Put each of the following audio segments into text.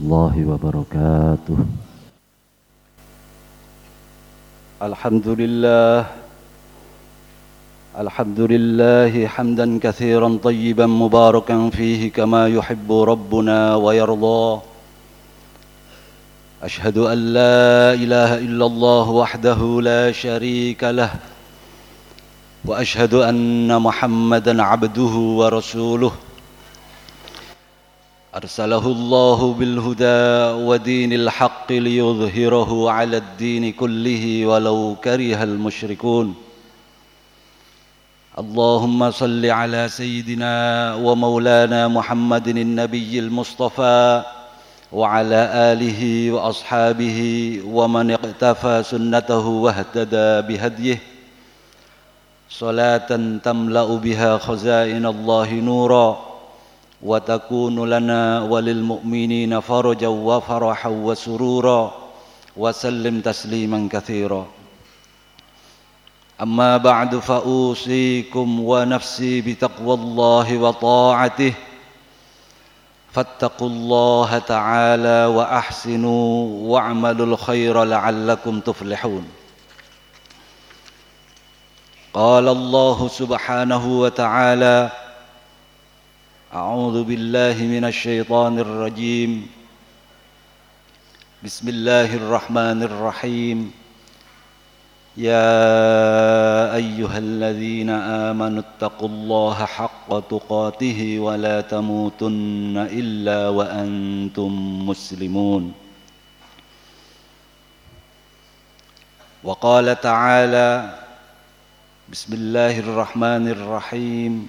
الله وبركاته. الحمد لله الحمد لله حمدا كثيرا طيبا مباركا فيه كما يحب ربنا ويرضى. أشهد أن لا إله إلا الله وحده لا شريك له وأشهد أن محمدا عبده ورسوله. أرسله الله بالهدى ودين الحق ليظهره على الدين كله ولو كره المشركون. اللهم صل على سيدنا ومولانا محمد النبي المصطفى وعلى آله وأصحابه ومن اقتفى سنته واهتدى بهديه. صلاة تملأ بها خزائن الله نورا. وتكون لنا وللمؤمنين فرجا وفرحا وسرورا وسلم تسليما كثيرا. أما بعد فأوصيكم ونفسي بتقوى الله وطاعته. فاتقوا الله تعالى وأحسنوا واعملوا الخير لعلكم تفلحون. قال الله سبحانه وتعالى أعوذ بالله من الشيطان الرجيم. بسم الله الرحمن الرحيم. يا أيها الذين آمنوا اتقوا الله حق تقاته ولا تموتن إلا وأنتم مسلمون. وقال تعالى بسم الله الرحمن الرحيم.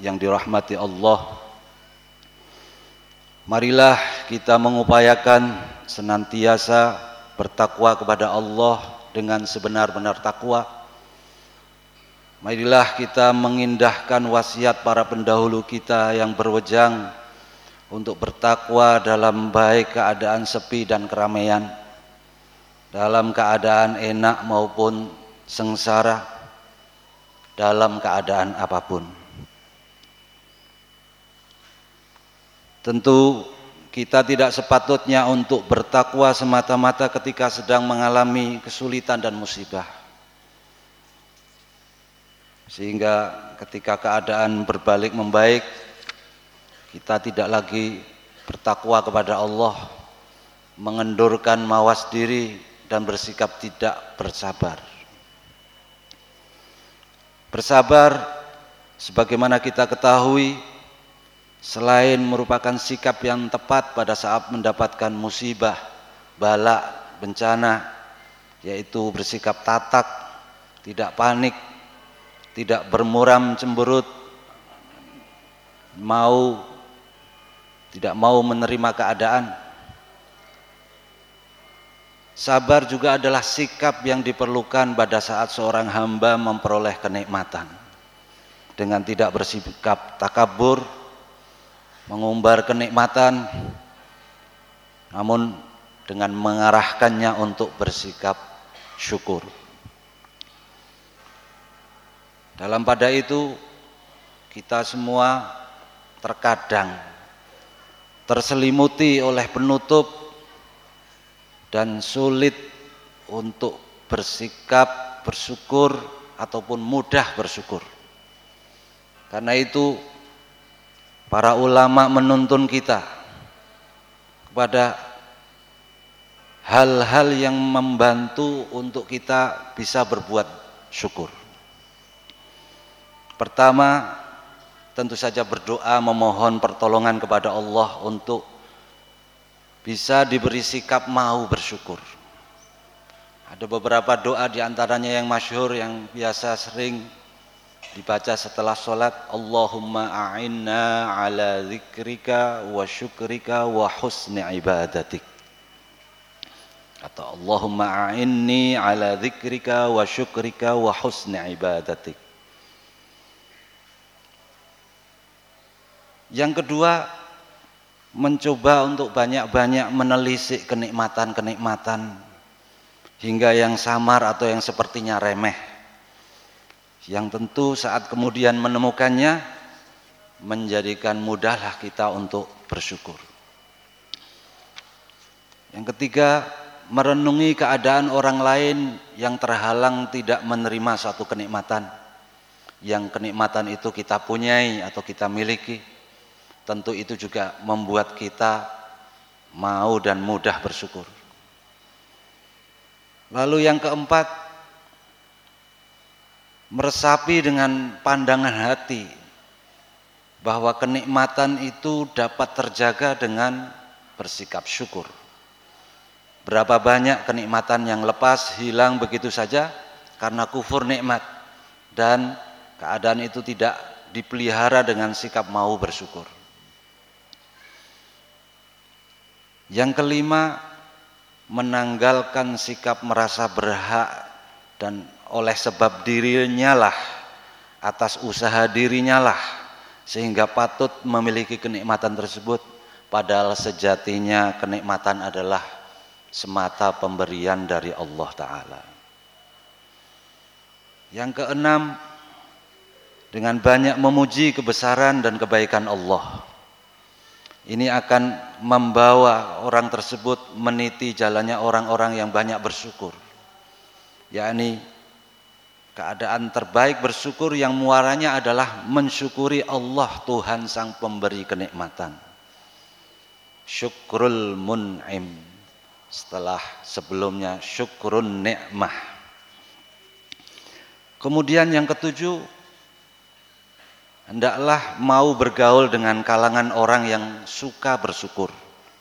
yang dirahmati Allah marilah kita mengupayakan senantiasa bertakwa kepada Allah dengan sebenar-benar takwa. Marilah kita mengindahkan wasiat para pendahulu kita yang berwejang untuk bertakwa dalam baik keadaan sepi dan keramaian, dalam keadaan enak maupun sengsara, dalam keadaan apa pun. Tentu kita tidak sepatutnya untuk bertakwa semata-mata ketika sedang mengalami kesulitan dan musibah. Sehingga ketika keadaan berbalik membaik, kita tidak lagi bertakwa kepada Allah, mengendurkan mawas diri dan bersikap tidak bersabar. Bersabar sebagaimana kita ketahui selain merupakan sikap yang tepat pada saat mendapatkan musibah, bala, bencana, yaitu bersikap tatak, tidak panik, tidak bermuram cemberut, mau tidak mau menerima keadaan. Sabar juga adalah sikap yang diperlukan pada saat seorang hamba memperoleh kenikmatan. Dengan tidak bersikap takabur, mengumbar kenikmatan namun dengan mengarahkannya untuk bersikap syukur. Dalam pada itu kita semua terkadang terselimuti oleh penutup dan sulit untuk bersikap bersyukur ataupun mudah bersyukur. Karena itu para ulama menuntun kita kepada hal-hal yang membantu untuk kita bisa berbuat syukur. Pertama, tentu saja berdoa memohon pertolongan kepada Allah untuk bisa diberi sikap mau bersyukur. Ada beberapa doa di antaranya yang masyhur yang biasa sering dibaca setelah sholat Allahumma a'inna ala zikrika wa syukrika wa husni ibadatik. Atau Allahumma a'inni ala zikrika wa syukrika wa husni ibadatik. Yang kedua mencoba untuk banyak-banyak menelisik kenikmatan-kenikmatan hingga yang samar atau yang sepertinya remeh yang tentu saat kemudian menemukannya menjadikan mudahlah kita untuk bersyukur. Yang ketiga merenungi keadaan orang lain yang terhalang tidak menerima satu kenikmatan. Yang kenikmatan itu kita punyai atau kita miliki. Tentu itu juga membuat kita mau dan mudah bersyukur. Lalu yang keempat, meresapi dengan pandangan hati bahwa kenikmatan itu dapat terjaga dengan bersikap syukur. Berapa banyak kenikmatan yang lepas, hilang begitu saja karena kufur nikmat dan keadaan itu tidak dipelihara dengan sikap mau bersyukur. Yang kelima, menanggalkan sikap merasa berhak dan oleh sebab dirinya lah atas usaha dirinya lah sehingga patut memiliki kenikmatan tersebut padahal sejatinya kenikmatan adalah semata pemberian dari Allah taala. Yang keenam dengan banyak memuji kebesaran dan kebaikan Allah ini akan membawa orang tersebut meniti jalannya orang-orang yang banyak bersyukur yakni keadaan terbaik bersyukur yang muaranya adalah mensyukuri Allah Tuhan sang pemberi kenikmatan. Syukrul mun'im. Setelah sebelumnya syukrun nikmah kemudian yang ketujuh hendaklah mau bergaul dengan kalangan orang yang suka bersyukur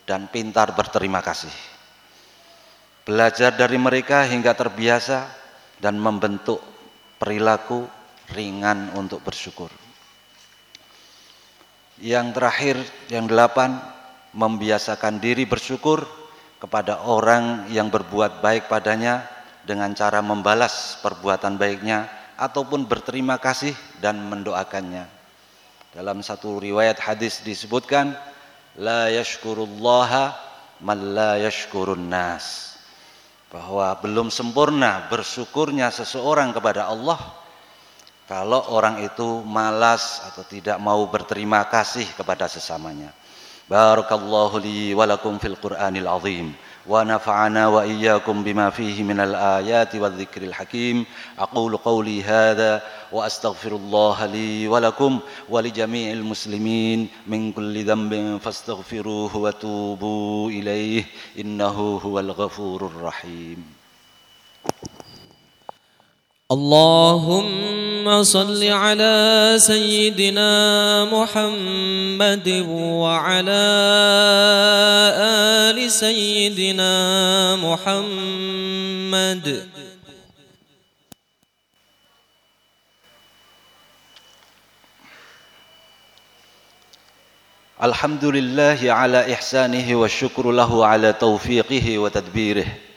dan pintar berterima kasih. Belajar dari mereka hingga terbiasa dan membentuk perilaku ringan untuk bersyukur. Yang terakhir, yang delapan, membiasakan diri bersyukur kepada orang yang berbuat baik padanya dengan cara membalas perbuatan baiknya ataupun berterima kasih dan mendoakannya. Dalam satu riwayat hadis disebutkan la yashkurullaha man la yashkurun nas. Bahwa belum sempurna bersyukurnya seseorang kepada Allah kalau orang itu malas atau tidak mau berterima kasih kepada sesamanya. Barakallahu li fil Qur'anil azim. ونفعنا وإياكم بما فيه من الآيات والذكر الحكيم. أقول قولي هذا وأستغفر الله لي ولكم ولجميع المسلمين. من كل ذنب فاستغفروه وتوبوا إليه. إنه هو الغفور الرحيم. اللهم صل على سيدنا محمد وعلى آل سيدنا محمد. الحمد لله على إحسانه والشكر له على توفيقه وتدبيره.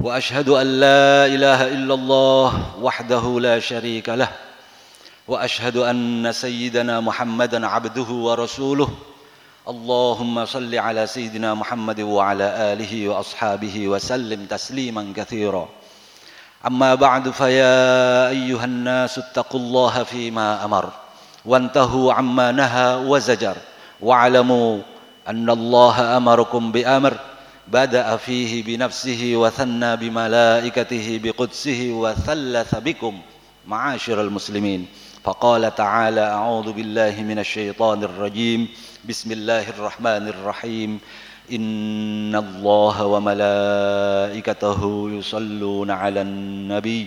وأشهد أن لا إله إلا الله وحده لا شريك له وأشهد أن سيدنا محمدا عبده ورسوله. اللهم صل على سيدنا محمد وعلى آله وأصحابه وسلم تسليما كثيرا. أما بعد فيا أيها الناس اتقوا الله فيما أمر وانتهوا عما نهى وزجر واعلموا أن الله أمركم بأمر بدأ فيه بنفسه وثنى بملائكته بقدسه وثلث بكم معاشر المسلمين. فقال تعالى أعوذ بالله من الشيطان الرجيم. بسم الله الرحمن الرحيم. إن الله وملائكته يصلون على النبي.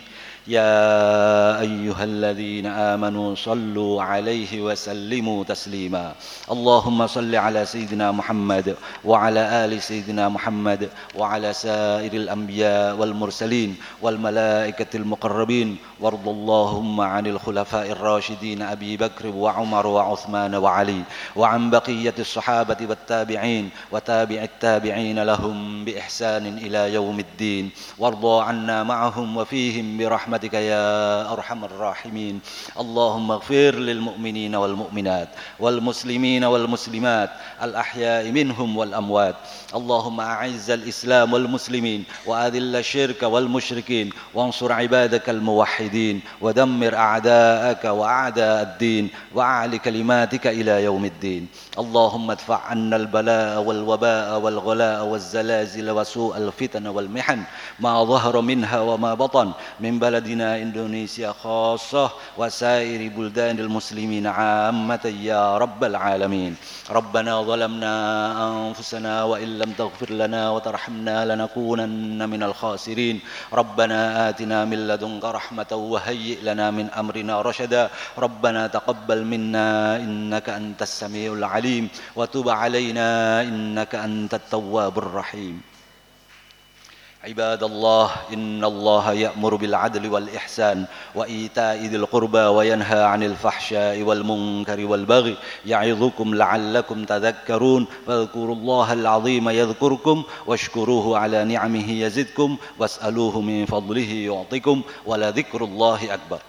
يا أيها الذين آمنوا صلوا عليه وسلموا تسليما. اللهم صل على سيدنا محمد وعلى آل سيدنا محمد وعلى سائر الأنبياء والمرسلين والملائكة المقربين. وارض اللهم عن الخلفاء الراشدين أبي بكر وعمر وعثمان وعلي وعن بقية الصحابة والتابعين وتابع التابعين لهم بإحسان إلى يوم الدين. وارضى عنا معهم وفيهم برحمتك يا أرحم الراحمين. اللهم اغفر للمؤمنين والمؤمنات والمسلمين والمسلمات الأحياء منهم والأموات. اللهم أعز الإسلام والمسلمين وأذل الشرك والمشركين وانصر عبادك الموحدين ودمر أعداءك وأعداء الدين وأعل كلماتك إلى يوم الدين. اللهم ادفع عنا البلاء والوباء والغلاء والزلازل وسوء الفتن والمحن ما ظهر منها وما بطن من بلدنا إندونيسيا خاصة وسائر بلدان المسلمين عامة يا رب العالمين. ربنا ظلمنا أنفسنا وإن لم تغفر لنا وترحمنا لنكونن من الخاسرين. ربنا آتنا من لدنك رحمة وهيئ لنا من أمرنا رشدا. ربنا تقبل منا إنك أنت السميع العليم. وتب علينا إنك أنت التواب الرحيم. عباد الله إن الله يأمر بالعدل والإحسان وإيتاء ذي القربى وينهى عن الفحشاء والمنكر والبغي يعظكم لعلكم تذكرون فاذكروا الله العظيم يذكركم واشكروه على نعمه يزدكم واسألوه من فضله يعطكم ولذكر الله أكبر.